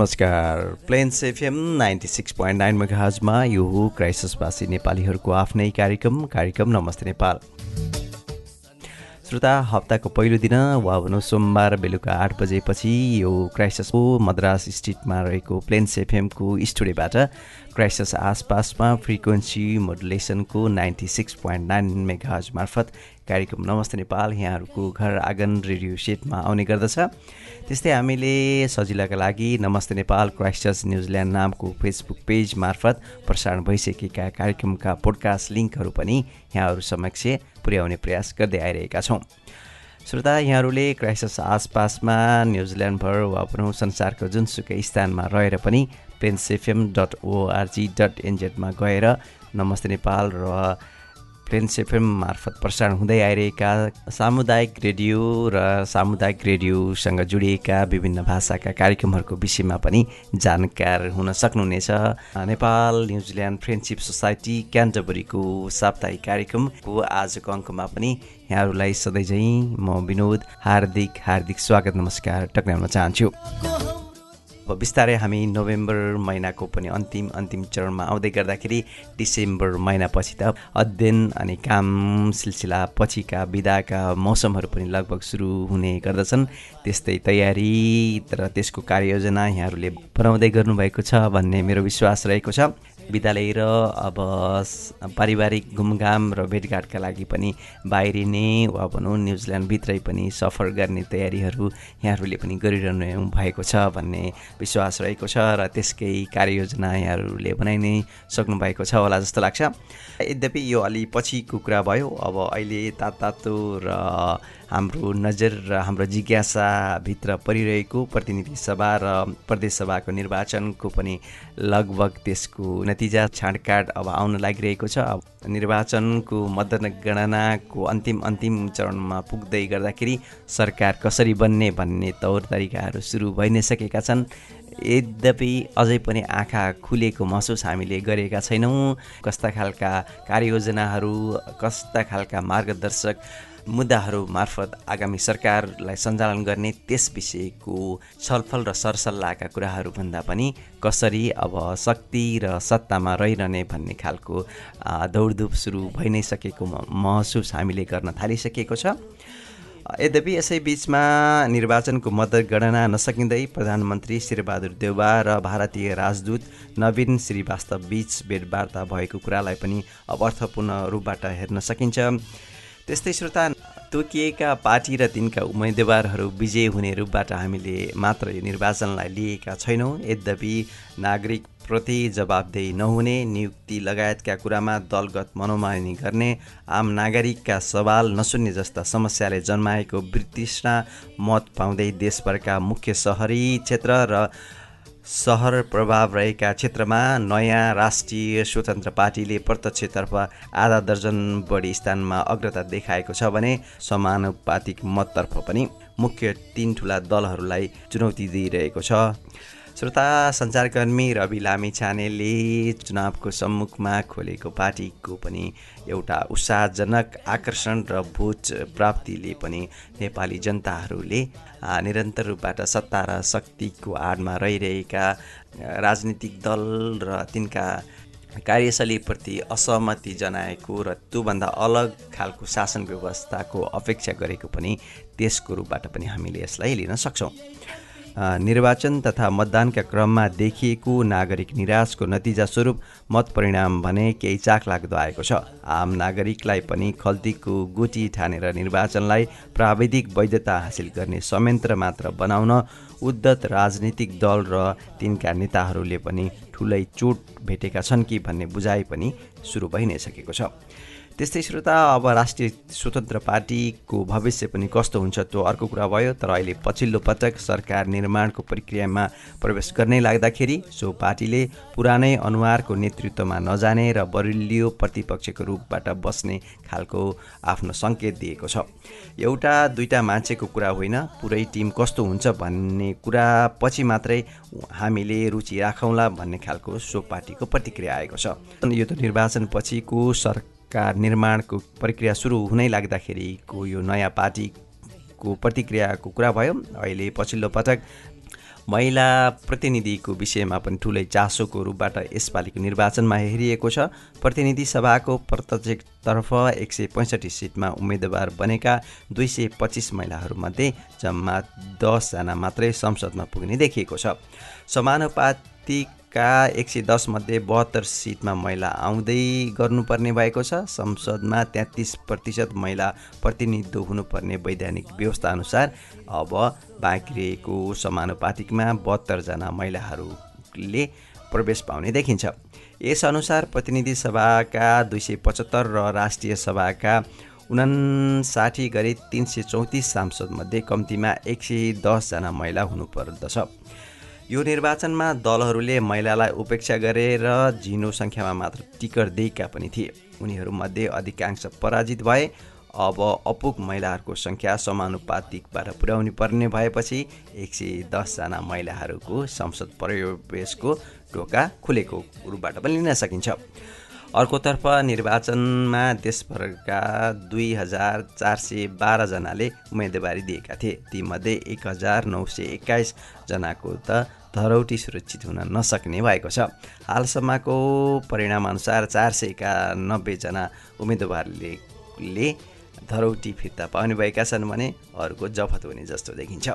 नमस्कार। Plains FM ninety six point nine मेगाजमा यो हो क्राइसिसवासी नेपालीहरूको आफ्नै कार्यक्रम कार्यक्रम नमस्ते नेपाल। श्रोता हप्ताको पहिलो दिन वा भनौँ सोमबार बेलुका आठ बजेपछि यो क्राइसिसको मद्रास स्ट्रिटमा रहेको प्लेन्स एफएमको स्टुडियोबाट क्राइसिस आसपासमा फ्रिक्वेन्सी मोडुलेसनको नाइन्टी सिक्स पोइन्ट नाइन मेगाज मार्फत कार्यक्रम नमस्ते नेपाल यहाँहरूको घर आँगन रेडियो सेटमा आउने गर्दछ। त्यस्तै हामीले सजिलोका लागि नमस्ते नेपाल क्राइस्टर्स न्युजिल्यान्ड नामको फेसबुक पेज मार्फत प्रसारण भइसकेका कार्यक्रमका पोडकास्ट लिङ्कहरू पनि यहाँहरू समक्ष पुर्याउने प्रयास गर्दै आइरहेका छौँ। श्रोता यहाँहरूले क्राइसिस आसपासमा न्युजिल्यान्डभर वा भनौँ संसारको जुनसुकै स्थानमा रहेर पनि पेन्सेफएम dot O R G dot एनजेडमा गएर नमस्ते नेपाल र एफएम मार्फत प्रसारण हुँदै आइरहेका सामुदायिक रेडियो र सामुदायिक रेडियोसँग जोडिएका विभिन्न भाषाका कार्यक्रमहरूको विषयमा पनि जानकार हुन सक्नुहुनेछ। Nepal New Zealand friendship society क्यान्टबरीको साप्ताहिक कार्यक्रमको आजको अङ्कमा पनि यहाँहरूलाई सधैँझै म विनोद हार्दिक हार्दिक स्वागत नमस्कार टक्राउन चाहन्छु। बिस्तारै हामी नोभेम्बर महिनाको पनि अन्तिम अन्तिम चरणमा आउँदै गर्दाखेरि डिसेम्बर महिनापछि त अध्ययन अनि काम सिलसिला पछिका विधाका मौसमहरू पनि लगभग सुरु हुने गर्दछन्। त्यस्तै तयारी र त्यसको कार्ययोजना यहाँहरूले बनाउँदै गर्नुभएको छ भन्ने मेरो विश्वास रहेको छ। विद्यालय र अब पारिवारिक घुमघाम र भेटघाटका लागि पनि बाहिरिने वा भनौँ न्युजिल्यान्डभित्रै पनि सफर गर्ने तयारीहरू यहाँहरूले पनि गरिरहनु भएको छ भन्ने विश्वास रहेको छ र त्यसकै कार्ययोजना यहाँहरूले बनाइ नै सक्नुभएको छ होला जस्तो लाग्छ। यद्यपि यो अलि पछिको कुरा भयो अब अहिले तातो र हाम्रो नजर र हाम्रो जिज्ञासाभित्र परिरहेको प्रतिनिधि सभा र प्रदेश सभाको निर्वाचनको पनि लगभग त्यसको नतिजा छाँडकाँड अब आउन लागिरहेको छ। निर्वाचनको मतगणनाको अन्तिम अन्तिम चरणमा पुग्दै गर्दाखेरि सरकार कसरी बन्ने भन्ने तौर तरिकाहरू सुरु भइ नै सकेका छन्। यद्यपि अझै पनि आँखा खुलेको महसुस हामीले गरेका छैनौँ। कस्ता खालका कार्ययोजनाहरू कस्ता खालका मार्गदर्शक मुद्दाहरू मार्फत आगामी सरकारलाई सञ्चालन गर्ने त्यस विषयको छलफल र सरसल्लाहका कुराहरू भन्दा पनि कसरी अब शक्ति र सत्तामा रहिरहने भन्ने खालको दौडधुप सुरु भइ नै सकेको महसुस हामीले गर्न थालिसकेको छ। यद्यपि यसै बिचमा निर्वाचनको मतगणना नसकिँदै प्रधानमन्त्री श्रीबहादुर देउबा र भारतीय राजदूत नवीन श्रीवास्तव बीच भेटवार्ता भएको कुरालाई पनि अब अर्थपूर्ण रूपबाट हेर्न सकिन्छ। त्यस्तै श्रोता तोकिएका पार्टी र तिनका उम्मेदवारहरू विजय हुने रूपबाट हामीले मात्र यो निर्वाचनलाई लिएका छैनौँ। यद्यपि नागरिक प्रति जवाबदेही नहुने नियुक्ति लगायतका कुरामा दलगत मनोमानी गर्ने आम नागरिकका सवाल नसुन्ने जस्ता समस्याले जन्माएको वृत्तिष्णा मत पाउँदै देशभरका मुख्य सहरी क्षेत्र र सहर प्रभाव रहेका क्षेत्रमा नयाँ राष्ट्रिय स्वतन्त्र पार्टीले प्रत्यक्षतर्फ आधा दर्जन बढी स्थानमा अग्रता देखाएको छ भने समानुपातिक मततर्फ पनि मुख्य तिन ठुला दलहरूलाई चुनौती दिइरहेको छ। श्रोता सञ्चारकर्मी रवि लामी छानेले चुनावको सम्मुखमा खोलेको पार्टीको पनि एउटा उत्साहजनक आकर्षण र भोज प्राप्तिले पनि नेपाली जनताहरूले निरन्तर रूपबाट सत्ता र शक्तिको आडमा रहिरहेका राजनीतिक दल र तिनका कार्यशैलीप्रति असहमति जनाएको र त्योभन्दा अलग खालको शासन व्यवस्थाको अपेक्षा गरेको पनि त्यसको रूपबाट पनि हामीले यसलाई लिन सक्छौँ। निर्वाचन तथा मतदानका क्रममा देखिएको नागरिक निराशको नतिजा स्वरूप मत परिणाम भने केही चाख लाग्दो आएको छ। आम नागरिकलाई पनि खल्तीको गोटी ठानेर निर्वाचनलाई प्राविधिक वैधता हासिल गर्ने संयन्त्र मात्र बनाउन उद्धत राजनीतिक दल र तिनका नेताहरूले पनि ठुलै चोट भेटेका छन् कि भन्ने बुझाइ पनि सुरु भइ नै सकेको छ। त्यस्तै श्रोता अब राष्ट्रिय स्वतन्त्र पार्टीको भविष्य पनि कस्तो हुन्छ त्यो अर्को कुरा भयो तर अहिले पछिल्लो पटक सरकार निर्माणको प्रक्रियामा प्रवेश गर्नै लाग्दाखेरि सो पार्टीले पुरानै अनुहारको नेतृत्वमा नजाने र बलियो प्रतिपक्षको रूपबाट बस्ने खालको आफ्नो सङ्केत दिएको छ। एउटा दुईवटा मान्छेको कुरा होइन पुरै टिम कस्तो हुन्छ भन्ने कुरा पछि मात्रै हामीले रुचि राखौँला भन्ने खालको सो पार्टीको प्रतिक्रिया आएको छ। यो त निर्वाचन पछिको सर का निर्माणको प्रक्रिया सुरु हुनै लाग्दाखेरिको यो नयाँ पार्टीको प्रतिक्रियाको कुरा भयो। अहिले पछिल्लो पटक महिला प्रतिनिधिको विषयमा पनि ठुलै चासोको रूपबाट यसपालिको निर्वाचनमा हेरिएको छ। प्रतिनिधि सभाको प्रत्यक्षतर्फ एक सय पैँसठी सिटमा उम्मेदवार बनेका दुई सय पच्चिस महिलाहरूमध्ये जम्मा दसजना मात्रै संसदमा पुग्ने देखिएको छ। समानुपातिक का एक सय दसमध्ये बहत्तर सिटमा महिला आउँदै गर्नुपर्ने भएको छ। संसदमा तेत्तिस प्रतिशत महिला प्रतिनिधित्व हुनुपर्ने वैधानिक व्यवस्थाअनुसार अब बाँकी रहेको समानुपातिकमा बहत्तरजना महिलाहरूले प्रवेश पाउने देखिन्छ। यसअनुसार प्रतिनिधि सभाका दुई सय पचहत्तर र राष्ट्रिय सभाका उनासाठी गरी तिन सय चौतिस सांसदमध्ये कम्तीमा एक सय दसजना महिला हुनुपर्दछ। यो निर्वाचनमा दलहरूले महिलालाई उपेक्षा गरेर झिनो सङ्ख्यामा मात्र टिकट दिएका पनि थिए। उनीहरूमध्ये अधिकांश पराजित भए। अब अपुग महिलाहरूको सङ्ख्या समानुपातिकबाट पुर्याउनु पर्ने भएपछि एक सय दसजना महिलाहरूको संसद प्रवेशको ढोका खुलेको रूपबाट पनि लिन सकिन्छ। अर्कोतर्फ निर्वाचनमा देशभरका दुई हजार चार सय बाह्रजनाले उम्मेदवारी दिएका थिए। तीमध्ये एक हजार नौ सय एक्काइसजनाको त धरौटी सुरक्षित हुन नसक्ने भएको छ। हालसम्मको परिणामअनुसार चार सय एकानब्बेजना उम्मेदवारले धरौटी फिर्ता पाउने भएका छन् भने अरूको जफत हुने जस्तो देखिन्छ।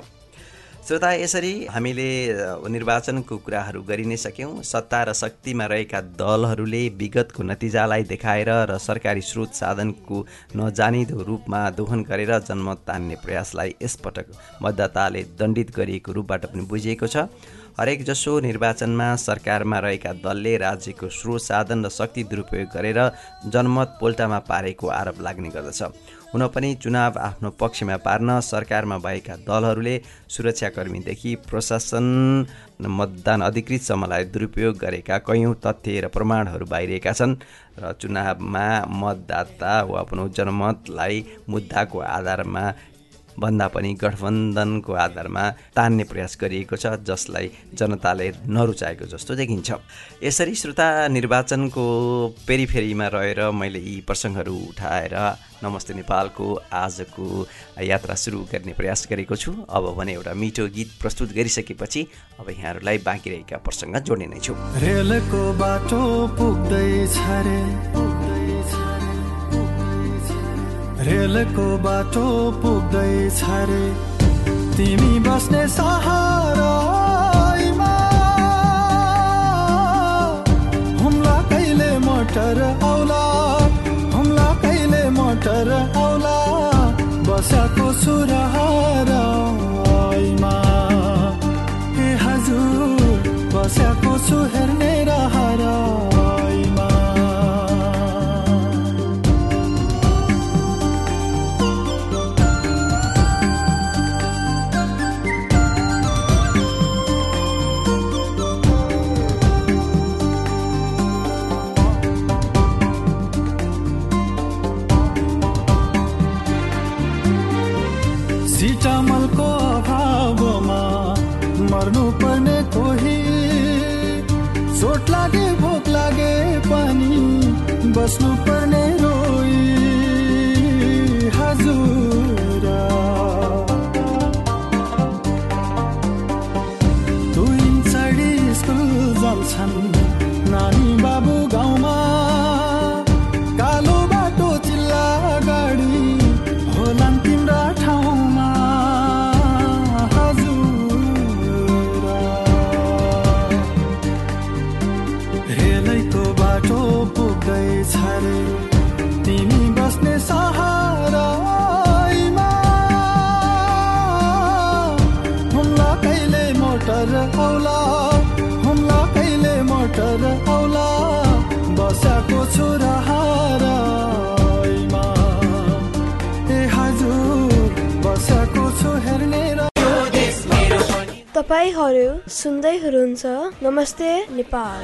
श्रोता यसरी हामीले निर्वाचनको कुराहरू गरि नै सक्यौँ। सत्ता र शक्तिमा रहेका दलहरूले विगतको नतिजालाई देखाएर र सरकारी स्रोत साधनको नजानिदो रूपमा दोहन गरेर जनमत तान्ने प्रयासलाई यसपटक मतदाताले दण्डित गरिएको रूपबाट पनि बुझिएको छ। हरेक जसो निर्वाचनमा सरकारमा रहेका दलले राज्यको स्रोत साधन र शक्ति दुरुपयोग गरेर जनमत पोल्टामा पारेको आरोप लाग्ने गर्दछ। हुन पनि चुनाव आफ्नो पक्षमा पार्न सरकारमा भएका दलहरूले सुरक्षाकर्मीदेखि प्रशासन मतदान अधिकृत समयलाई दुरुपयोग गरेका कैयौँ तथ्य र प्रमाणहरू बाहिरिएका छन् र चुनावमा मतदाता वा आफ्नो जनमतलाई मुद्दाको आधारमा भन्दा पनि गठबन्धनको आधारमा तान्ने प्रयास गरिएको छ जसलाई जनताले नरुचाएको जस्तो देखिन्छ। यसरी श्रोता निर्वाचनको पेरिफेरीमा रहेर मैले यी प्रसङ्गहरू उठाएर नमस्ते नेपालको आजको यात्रा सुरु गर्ने प्रयास गरेको छु। अब भने एउटा मिठो गीत प्रस्तुत गरिसकेपछि अब यहाँहरूलाई बाँकी रहेका प्रसङ्ग जोड्ने नै छु। रेलको बाटो पुग्दैछ रे। रेलको बाटो पुग्दैछ रे। तिमी बस्ने सहारामा। हुम्ला कहिले मोटर आउला हुम्ला कहिले मोटर आउला बसाको सुरहारामा ए हजुर बसाको छु just look तपाईँहरू सुन्दै हुनुहुन्छ। नमस्ते नेपाल।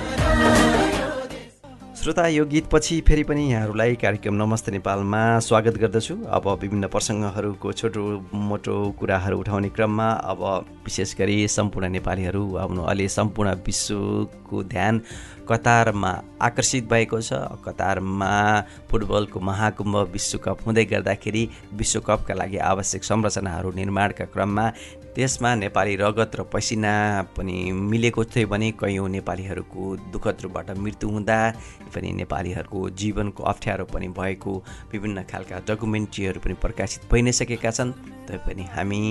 श्रोता यो गीतपछि फेरि पनि यहाँहरूलाई कार्यक्रम नमस्ते नेपालमा स्वागत गर्दछु। अब विभिन्न प्रसङ्गहरूको छोटो मोटो कुराहरू उठाउने क्रममा अब विशेष गरी सम्पूर्ण नेपालीहरू आउनु अहिले सम्पूर्ण विश्वको ध्यान कतारमा आकर्षित भएको छ। कतारमा फुटबलको महाकुम्भ विश्वकप हुँदै गर्दाखेरि विश्वकपका लागि आवश्यक संरचनाहरू निर्माणका क्रममा त्यसमा नेपाली रगत र पसिना पनि मिलेको थियो भने कैयौँ नेपालीहरूको दुःखद रूपबाट मृत्यु हुँदा पनि नेपालीहरूको जीवनको अप्ठ्यारो पनि भएको विभिन्न खालका डकुमेन्ट्रीहरू पनि प्रकाशित भइ नै सकेका छन्। तैपनि हामी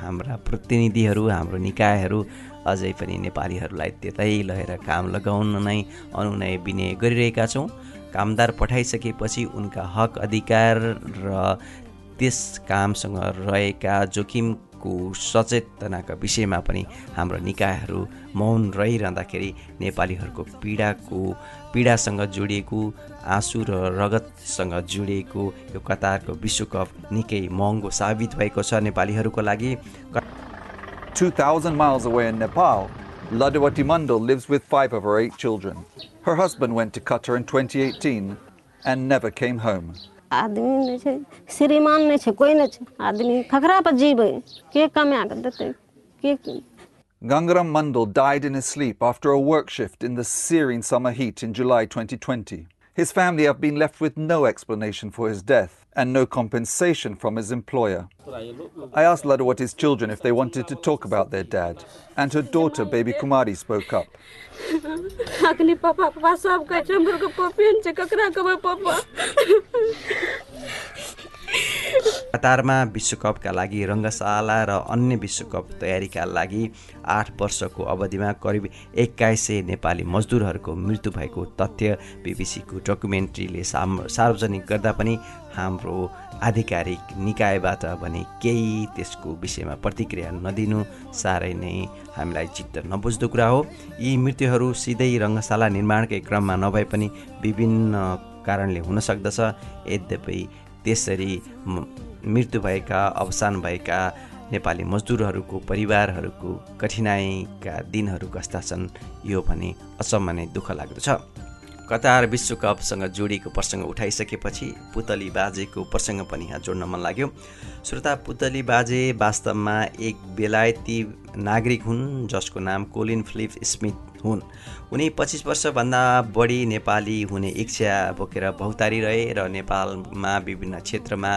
हाम्रा प्रतिनिधिहरू हाम्रो निकायहरू अझै पनि नेपालीहरूलाई त्यतै लगेर काम लगाउन नै अनुनय विनय गरिरहेका छौँ। कामदार पठाइसकेपछि उनका हक अधिकार र त्यस कामसँग रहेका जोखिम को सचेतनाका विषयमा पनि हाम्रो निकायहरू मौन रहिरहँदाखेरि नेपालीहरूको पीडाको पीडासँग जोडिएको आँसु र रगतसँग जोडिएको यो कतारको विश्वकप निकै महँगो साबित भएको छ नेपालीहरूको लागि 2,000 miles away in Nepal, Ladawati Mandal lives with five of her eight children. Her husband went to Qatar in 2018 and never came home. आदमी नहि छै श्रीमान नहि छै कोइ नहि छै आदमी ककरा पर जीबै के कमा कऽ देतै के Gangaram Mandal died in his sleep after a work shift in the searing summer heat in July 2020. His family have been left with no explanation for his death and no compensation from his employer. I asked Ladawati's children if they wanted to talk about their dad, and her daughter, baby Kumari, spoke up. कतारमा विश्वकपका लागि रङ्गशाला र अन्य विश्वकप तयारीका लागि आठ वर्षको अवधिमा करिब एक्काइस सय नेपाली मजदुरहरूको मृत्यु भएको तथ्य बिबिसीको डकुमेन्ट्रीले साम सार्वजनिक गर्दा पनि हाम्रो आधिकारिक निकायबाट भने केही त्यसको विषयमा प्रतिक्रिया नदिनु साह्रै नै हामीलाई चित्त नबुझ्दो कुरा हो। यी मृत्युहरू सिधै रङ्गशाला निर्माणकै क्रममा नभए पनि विभिन्न कारणले हुन सक्दछ। यद्यपि त्यसरी मृत्यु भएका अवसान भएका नेपाली मजदुरहरूको परिवारहरूको कठिनाइका दिनहरू कस्ता छन् यो भने अचम्म नै दुःख लाग्दछ। कतार विश्वकपसँग जोडिएको प्रसङ्ग उठाइसकेपछि पुतली बाजेको प्रसङ्ग पनि यहाँ जोड्न मन लाग्यो। श्रोता पुतली बाजे वास्तवमा एक बेलायती नागरिक हुन् जसको नाम कोलिन फिलिप स्मिथ हुन्। उनी पच्चिस वर्षभन्दा बढी नेपाली हुने इच्छा बोकेर बहुतारी रहे र नेपालमा विभिन्न क्षेत्रमा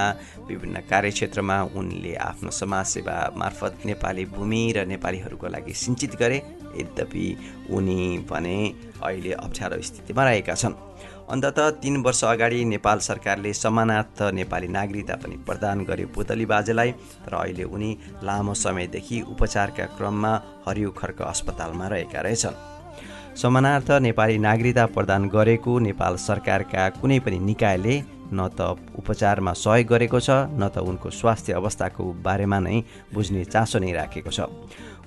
विभिन्न कार्यक्षेत्रमा उनले आफ्नो समाजसेवा मार्फत नेपाली भूमि र नेपालीहरूको लागि सिन्चित गरे। यद्यपि उनी भने अहिले अप्ठ्यारो स्थितिमा रहेका छन्। अन्तत तिन वर्ष अगाडि नेपाल सरकारले समानार्थ नेपाली नागरिकता पनि प्रदान गर्यो पुतली बाजेलाई तर अहिले उनी लामो समयदेखि उपचारका क्रममा हरियो खर्क अस्पतालमा रहेका रहेछन्। समानार्थ नेपाली नागरिकता प्रदान गरेको नेपाल सरकारका कुनै पनि निकायले न त उपचारमा सहयोग गरेको छ न त उनको स्वास्थ्य अवस्थाको बारेमा नै बुझ्ने चासो नै राखेको छ।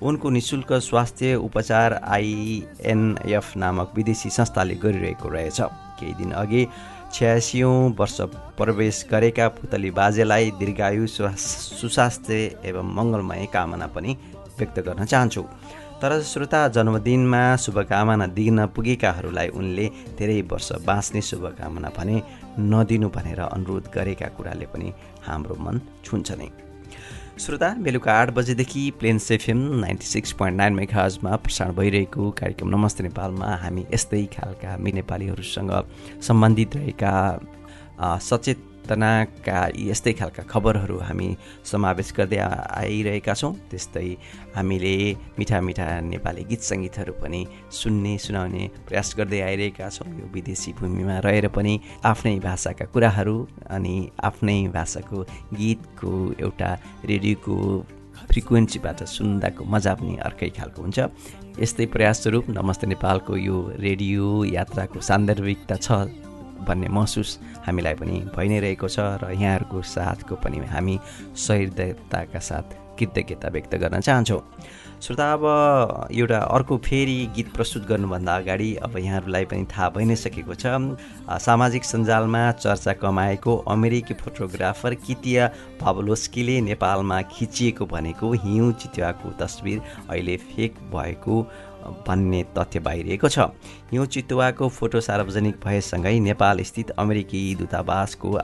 उनको निशुल्क स्वास्थ्य उपचार आइएनएफ नामक विदेशी संस्थाले गरिरहेको रहेछ। केही दिन अघि छ्यासीौँ वर्ष प्रवेश गरेका पुतली बाजेलाई दीर्घायु सुस्वास्थ्य एवं मङ्गलमय कामना पनि व्यक्त गर्न चाहन्छु। तर श्रोता जन्मदिनमा शुभकामना दिन पुगेकाहरूलाई उनले धेरै वर्ष बाँच्ने शुभकामना भने नदिनु भनेर अनुरोध गरेका कुराले पनि हाम्रो मन छुन्छ नै। श्रोता बेलुका आठ बजेदेखि Plains FM ninety six point nine मेघाजमा प्रसारण भइरहेको कार्यक्रम नमस्ते नेपालमा। हामी यस्तै खालका हामी नेपालीहरूसँग सम्बन्धित रहेका सचेत चेतनाका यस्तै खालका खबरहरू हामी समावेश गर्दै आइरहेका छौँ। त्यस्तै हामीले मिठा मिठा नेपाली गीत सङ्गीतहरू पनि सुन्ने सुनाउने प्रयास गर्दै आइरहेका छौँ। यो विदेशी भूमिमा रहेर पनि आफ्नै भाषाका कुराहरू अनि आफ्नै भाषाको गीतको एउटा रेडियोको फ्रिक्वेन्सीबाट सुन्दाको मजा पनि अर्कै खालको हुन्छ। यस्तै प्रयासस्वरूप नमस्ते नेपालको यो रेडियो यात्राको सान्दर्भिकता छ। भन्ने महसुस हामीलाई पनि भइ नै रहेको छ र यहाँहरूको साथको पनि हामी सहृदयताका साथ कृतज्ञता व्यक्त गर्न चाहन्छौँ। श्रोता अब एउटा अर्को फेरि गीत प्रस्तुत गर्नुभन्दा अगाडि अब यहाँहरूलाई पनि थाहा भइ नै सकेको छ सामाजिक सञ्जालमा चर्चा कमाएको अमेरिकी फोटोग्राफर कितिया पावलोस्कीले नेपालमा खिचिएको भनेको हिउँ चितुवाको तस्विर अहिले फेक भएको भन्ने तथ्य बाहिरिएको छ। यो चितुवाको फोटो सार्वजनिक भएसँगै नेपाल स्थित अमेरिकी दूतावासको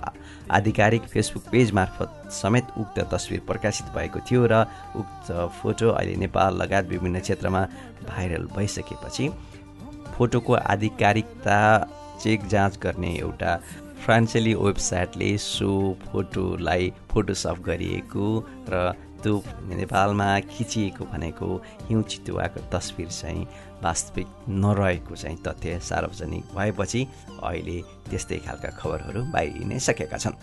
आधिकारिक फेसबुक पेज मार्फत समेत उक्त तस्विर प्रकाशित भएको थियो र उक्त फोटो अहिले नेपाल लगायत विभिन्न क्षेत्रमा भाइरल भइसकेपछि फोटोको आधिकारिकता चेक जाँच गर्ने एउटा फ्रान्सेली वेबसाइटले सो फोटोलाई फोटोसप गरिएको र त्यो नेपालमा खिचिएको भनेको हिउँ चितुवाको तस्विर चाहिँ वास्तविक नरहेको चाहिँ तथ्य सार्वजनिक भएपछि अहिले त्यस्तै खालका खबरहरू बाहिर सकेका छन्।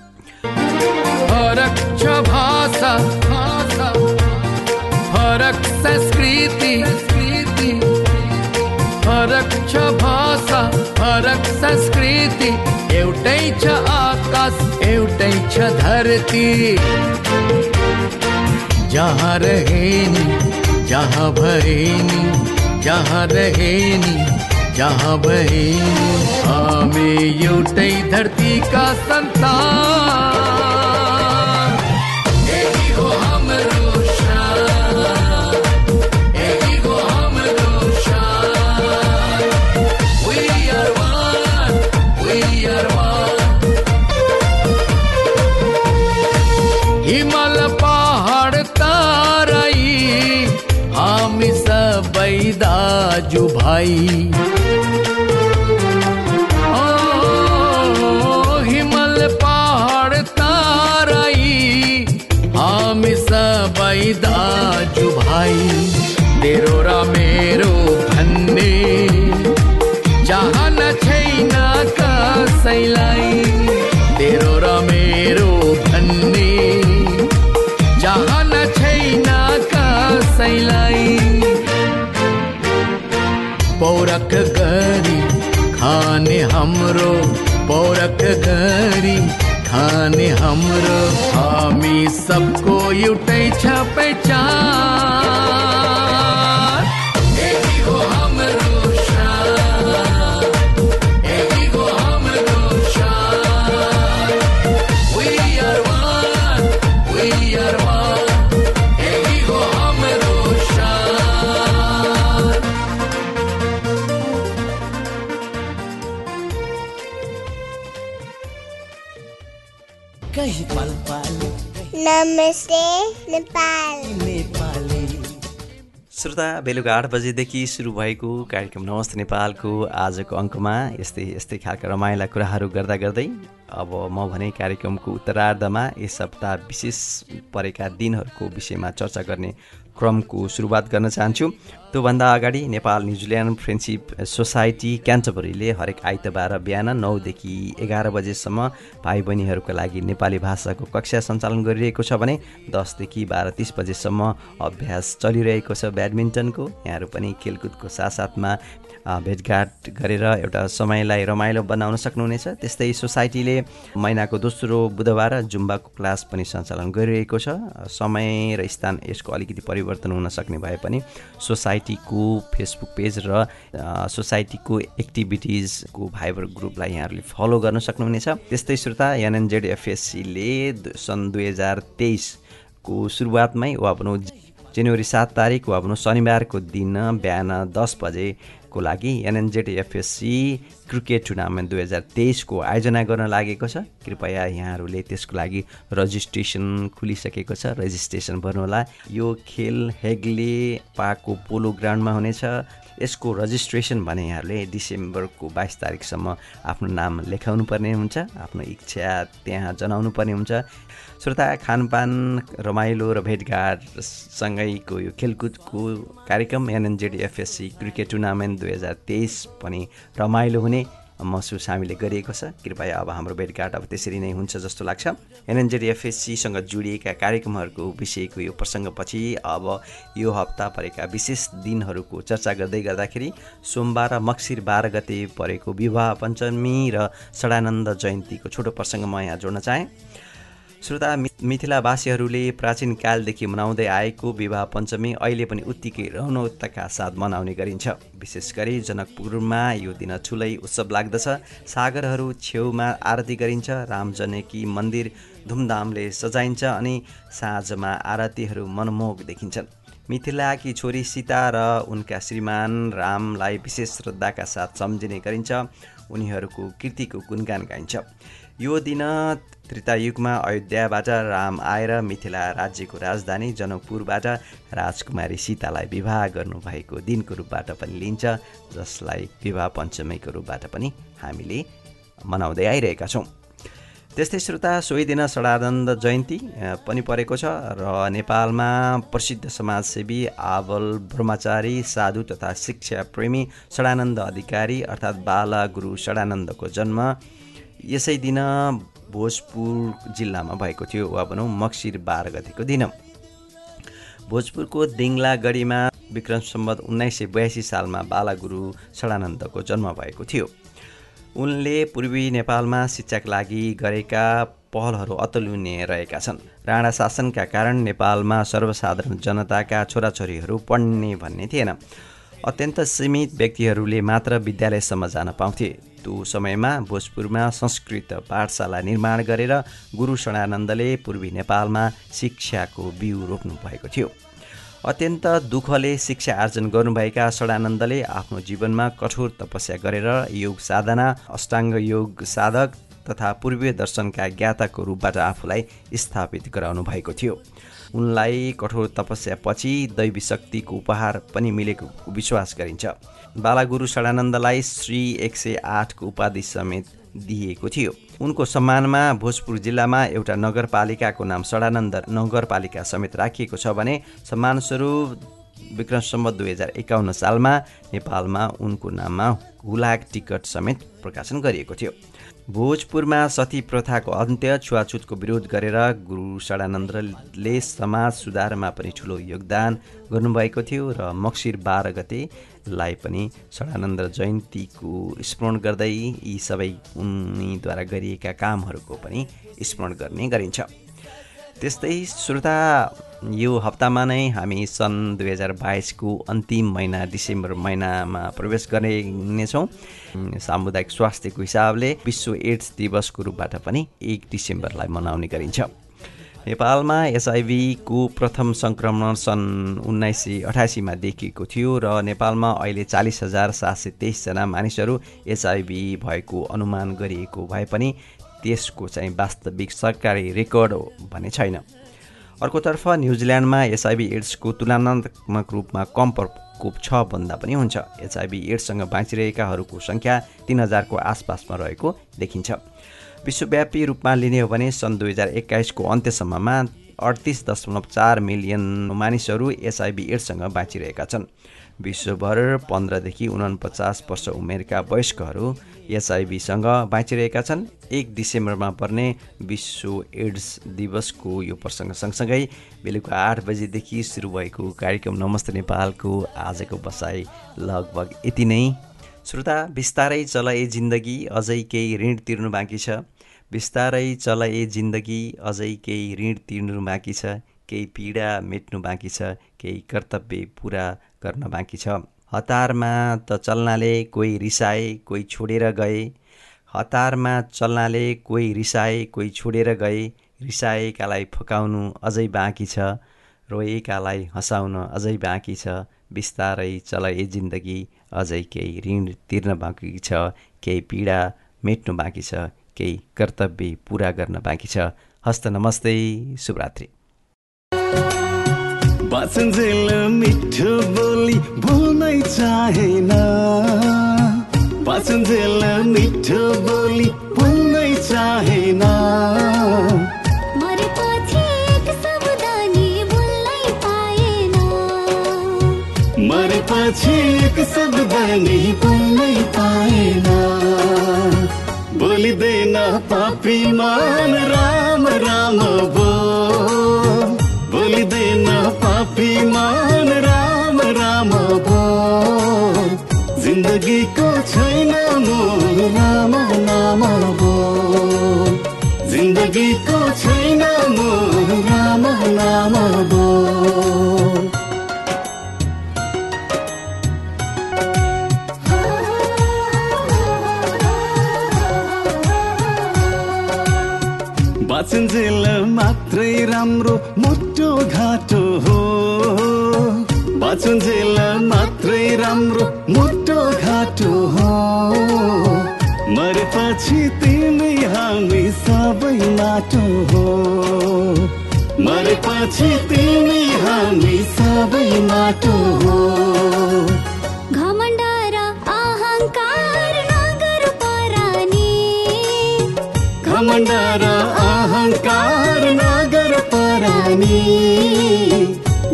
एउटै छ आकाश एउटै छ धरती। जहाँ रहे जहाँ भरे जहाँ रहे नि जहाँ भरे नि। हामी एउटै धरतीका सन्तान दाजु भाइ हिमल पहाड ताराई हामी सबै दाजु भाइ तेरो मेरो भन्ने चाहना छैन हाम्रो पौरख गरी खाने हाम्रो हामी सबको एउटै छ पहिचान नमस्ते नेपाल। श्रोता बेलुका आठ बजेदेखि सुरु भएको कार्यक्रम नमस्ते नेपालको आजको अङ्कमा यस्तै यस्तै खालका रमाइला कुराहरू गर्दा गर्दै अब म भने कार्यक्रमको उत्तरार्धमा यस सप्ताह विशेष परेका दिनहरूको विषयमा चर्चा गर्ने क्रमको सुरुवात गर्न चाहन्छु। त्योभन्दा अगाडि Nepal New Zealand friendship society क्यान्टबरीले हरेक आइतबार बिहान नौदेखि एघार बजेसम्म भाइ बहिनीहरूका लागि नेपाली भाषाको कक्षा सञ्चालन गरिरहेको छ भने दसदेखि बाह्र तिस बजेसम्म अभ्यास चलिरहेको छ ब्याडमिन्टनको। यहाँहरू पनि खेलकुदको साथसाथमा भेटघाट गरेर एउटा समयलाई रमाइलो बनाउन सक्नुहुनेछ। त्यस्तै सोसाइटीले महिनाको दोस्रो बुधबार जुम्बाको क्लास पनि सञ्चालन गरिरहेको छ। समय र स्थान यसको अलिकति परिवर्तन हुन सक्ने भए पनि सोसाइटीको फेसबुक पेज र सोसाइटीको एक्टिभिटिजको भाइबर ग्रुपलाई यहाँहरूले फलो गर्न सक्नुहुनेछ। त्यस्तै श्रोता एनएनजेड एफएससीले सन् दुई हजार तेइसको सुरुवातमै वा भनौँ जनवरी सात तारिक वा भनौँ शनिबारको दिन बिहान दस बजे को लागि एनएनजेड एफएससी क्रिकेट टुर्नामेन्ट दुई हजार तेइसको आयोजना गर्न लागेको छ। कृपया यहाँहरूले त्यसको लागि रजिस्ट्रेसन खुलिसकेको छ रजिस्ट्रेसन गर्नुहोला यो खेल हेग्ले पाको पोलो ग्राउन्डमा हुनेछ। यसको रजिस्ट्रेसन भने यहाँहरूले डिसेम्बरको बाइस तारिकसम्म आफ्नो नाम लेखाउनु पर्ने हुन्छ आफ्नो इच्छा त्यहाँ जनाउनु पर्ने हुन्छ। श्रोता खानपान रमाइलो र भेटघाटसँगैको यो खेलकुदको कार्यक्रम एनएनजेड एफएससी क्रिकेट टुर्नामेन्ट दुई हजार तेइस पनि रमाइलो हुने महसुस हामीले गरिएको छ। कृपया अब हाम्रो भेटघाट अब त्यसरी नै हुन्छ जस्तो लाग्छ। एनएनजेड एफएससीसँग जोडिएका कार्यक्रमहरूको विषयको यो प्रसङ्गपछि अब यो हप्ता परेका विशेष दिनहरूको चर्चा गर्दै गर्दाखेरि सोमबार मक्सिर बाह्र गते परेको विवाह पञ्चमी र षडानन्द जयन्तीको छोटो प्रसङ्ग म यहाँ जोड्न चाहेँ। श्रोता मि- मिथिलावासीहरूले प्राचीन कालदेखि मनाउँदै आएको विवाह पञ्चमी अहिले पनि उत्तिकै रौनकताका साथ मनाउने गरिन्छ। विशेष गरी जनकपुरमा यो दिन ठुलै उत्सव लाग्दछ। सागरहरू छेउमा आरती गरिन्छ। राम जनकी मन्दिर धुमधामले सजाइन्छ अनि साँझमा आरतीहरू मनमोहक देखिन्छन्। मिथिलाकी छोरी सीता र उनका श्रीमान रामलाई विशेष श्रद्धाका साथ सम्झिने गरिन्छ। उनीहरूको कृतिको गुणगान गाइन्छ। यो दिन त्रेतायुगमा अयोध्याबाट राम आएर मिथिला राज्यको राजधानी जनकपुरबाट राजकुमारी सीतालाई विवाह गर्नुभएको दिनको रूपबाट पनि लिन्छ जसलाई विवाह पञ्चमीको रूपबाट पनि हामीले मनाउँदै आइरहेका छौँ। त्यस्तै श्रोता सोही दिन षडानन्द जयन्ती पनि परेको छ र नेपालमा प्रसिद्ध समाजसेवी आवल ब्रह्मचारी साधु तथा शिक्षा प्रेमी षडानन्द अधिकारी अर्थात् बाला गुरु षडानन्दको जन्म यसै दिन भोजपुर जिल्लामा भएको थियो वा भनौँ मक्सिर बाह्र गतिको दिन भोजपुरको दिङ्लागढीमा विक्रम सम्बत उन्नाइस सय बयासी सालमा बालागुरु षडानन्दको जन्म भएको थियो। उनले पूर्वी नेपालमा शिक्षाका लागि गरेका पहलहरू अतुलनीय रहेका छन्। राणा शासनका कारण नेपालमा सर्वसाधारण जनताका छोराछोरीहरू पढ्ने भन्ने थिएन। अत्यन्त सीमित व्यक्तिहरूले मात्र विद्यालयसम्म जान पाउँथे। त्यो समयमा भोजपुरमा संस्कृत पाठशाला निर्माण गरेर गुरु षडानन्दले पूर्वी नेपालमा शिक्षाको बिउ रोप्नु भएको थियो। अत्यन्त दुःखले शिक्षा आर्जन गर्नुभएका षडानन्दले आफ्नो जीवनमा कठोर तपस्या गरेर योग साधना अष्टाङ्ग योग साधक तथा पूर्वीय दर्शनका ज्ञाताको रूपबाट आफूलाई स्थापित गराउनु भएको थियो। उनलाई कठोर तपस्यापछि दैवी शक्तिको उपहार पनि मिलेको विश्वास गरिन्छ। बालागुरु षडानन्दलाई श्री एक सय आठको उपाधि समेत दिइएको थियो। उनको सम्मानमा भोजपुर जिल्लामा एउटा नगरपालिकाको नाम षडानन्द नगरपालिका समेत राखिएको छ भने सम्मानस्वरूप विक्रम सम्बत दुई हजार एकाउन्न सालमा नेपालमा उनको नाममा हुलाक टिकट समेत प्रकाशन गरिएको थियो। भोजपुरमा सती प्रथाको अन्त्य छुवाछुतको विरोध गरेर गुरु षडानन्दले समाज सुधारमा पनि ठुलो योगदान गर्नुभएको थियो र मक्सिर बाह्र गतेलाई पनि षडानन्द जयन्तीको स्मरण गर्दै यी सबै उनीद्वारा गरिएका कामहरूको पनि स्मरण गर्ने गरिन्छ। त्यस्तै श्रोता यो हप्तामा नै हामी सन् दुई हजार बाइसको अन्तिम महिना डिसेम्बर महिनामा प्रवेश गर्नेछौँ। सामुदायिक स्वास्थ्यको हिसाबले विश्व एड्स दिवसको रूपबाट पनि एक डिसेम्बरलाई मनाउने गरिन्छ। नेपालमा एचआइभीको प्रथम सङ्क्रमण सन् उन्नाइस सय अठासीमा देखिएको थियो र नेपालमा अहिले चालिस हजार सात सय तेइसजना मानिसहरू एचआइभी भएको अनुमान गरिएको भए पनि त्यसको चाहिँ वास्तविक सरकारी रेकर्ड भने छैन। अर्कोतर्फ न्युजिल्यान्डमा एचआइभी एड्सको तुलनात्मक रूपमा कम प्रकोप छ भन्दा पनि हुन्छ। एचआइभी एड्ससँग बाँचिरहेकाहरूको सङ्ख्या तिन हजारको आसपासमा रहेको देखिन्छ। विश्वव्यापी रूपमा लिने हो भने सन् दुई हजार एक्काइसको अन्त्यसम्ममा अडतिस दशमलव चार मिलियन मानिसहरू एचआइभी एड्ससँग बाँचिरहेका छन्। विश्वभर पन्ध्रदेखि उनपचास वर्ष उमेरका वयस्कहरू एचआइभीसँग बाँचिरहेका छन्। एक डिसेम्बरमा पर्ने विश्व एड्स दिवसको यो प्रसङ्ग सँगसँगै बेलुका आठ बजेदेखि सुरु भएको कार्यक्रम नमस्ते नेपालको आजको बसाइ लगभग यति नै। श्रोता बिस्तारै चल ए जिन्दगी अझै केही ऋण तिर्नु बाँकी छ? बिस्तारै चल ए जिन्दगी अझै केही ऋण तिर्नु बाँकी छ? केही पीडा मेट्नु बाँकी छ? केही कर्तव्य पुरा गर्न बाँकी छ। हतारमा त चल्नाले कोही रिसाए कोही छोडेर गए। हतारमा चल्नाले कोही रिसाए कोही छोडेर गए। रिसाएकालाई फकाउनु अझै बाँकी छ। रोएकालाई हँसाउन अझै बाँकी छ। बिस्तारै चल ए जिन्दगी। अझै केही ऋण तिर्न बाँकी छ। केही पीडा मेट्नु बाँकी छ। केही कर्तव्य पुरा गर्न बाँकी छ। हस्त नमस्ते। शुभरात्रि। बाँचुन्जेल मिठो बोली भुल्नै चाहेन। बाँचुन्जेल मिठो बोली भुल्नै चाहेन। मरेपछि एक शब्द नि बोल्नै पाएन। बोलिँदैन पापी मान राम राम बोल श्रीमान राम राम बोल। जिन्दगीको छैन मोल राम नाम बोल। जिन्दगीको छैन मोल राम नाम बोल। बाँचुन्जेल मात्रै राम्रो मोटो घाटो हो। बाँचुन्जेल मात्रै राम्रो मोटो घाटो हो। मरेपछि तिमी हामी सबै माटो हो। मरेपछि तिमी हामी सबै माटो हो। घमण्ड परानी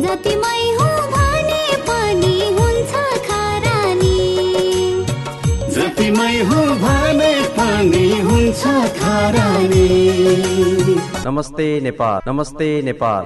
जतिमै हुँ भने पनि हुन्छ खरानी। जतिमै हो भने पनि हुन्छ खरानी। नमस्ते नेपाल नमस्ते नेपाल।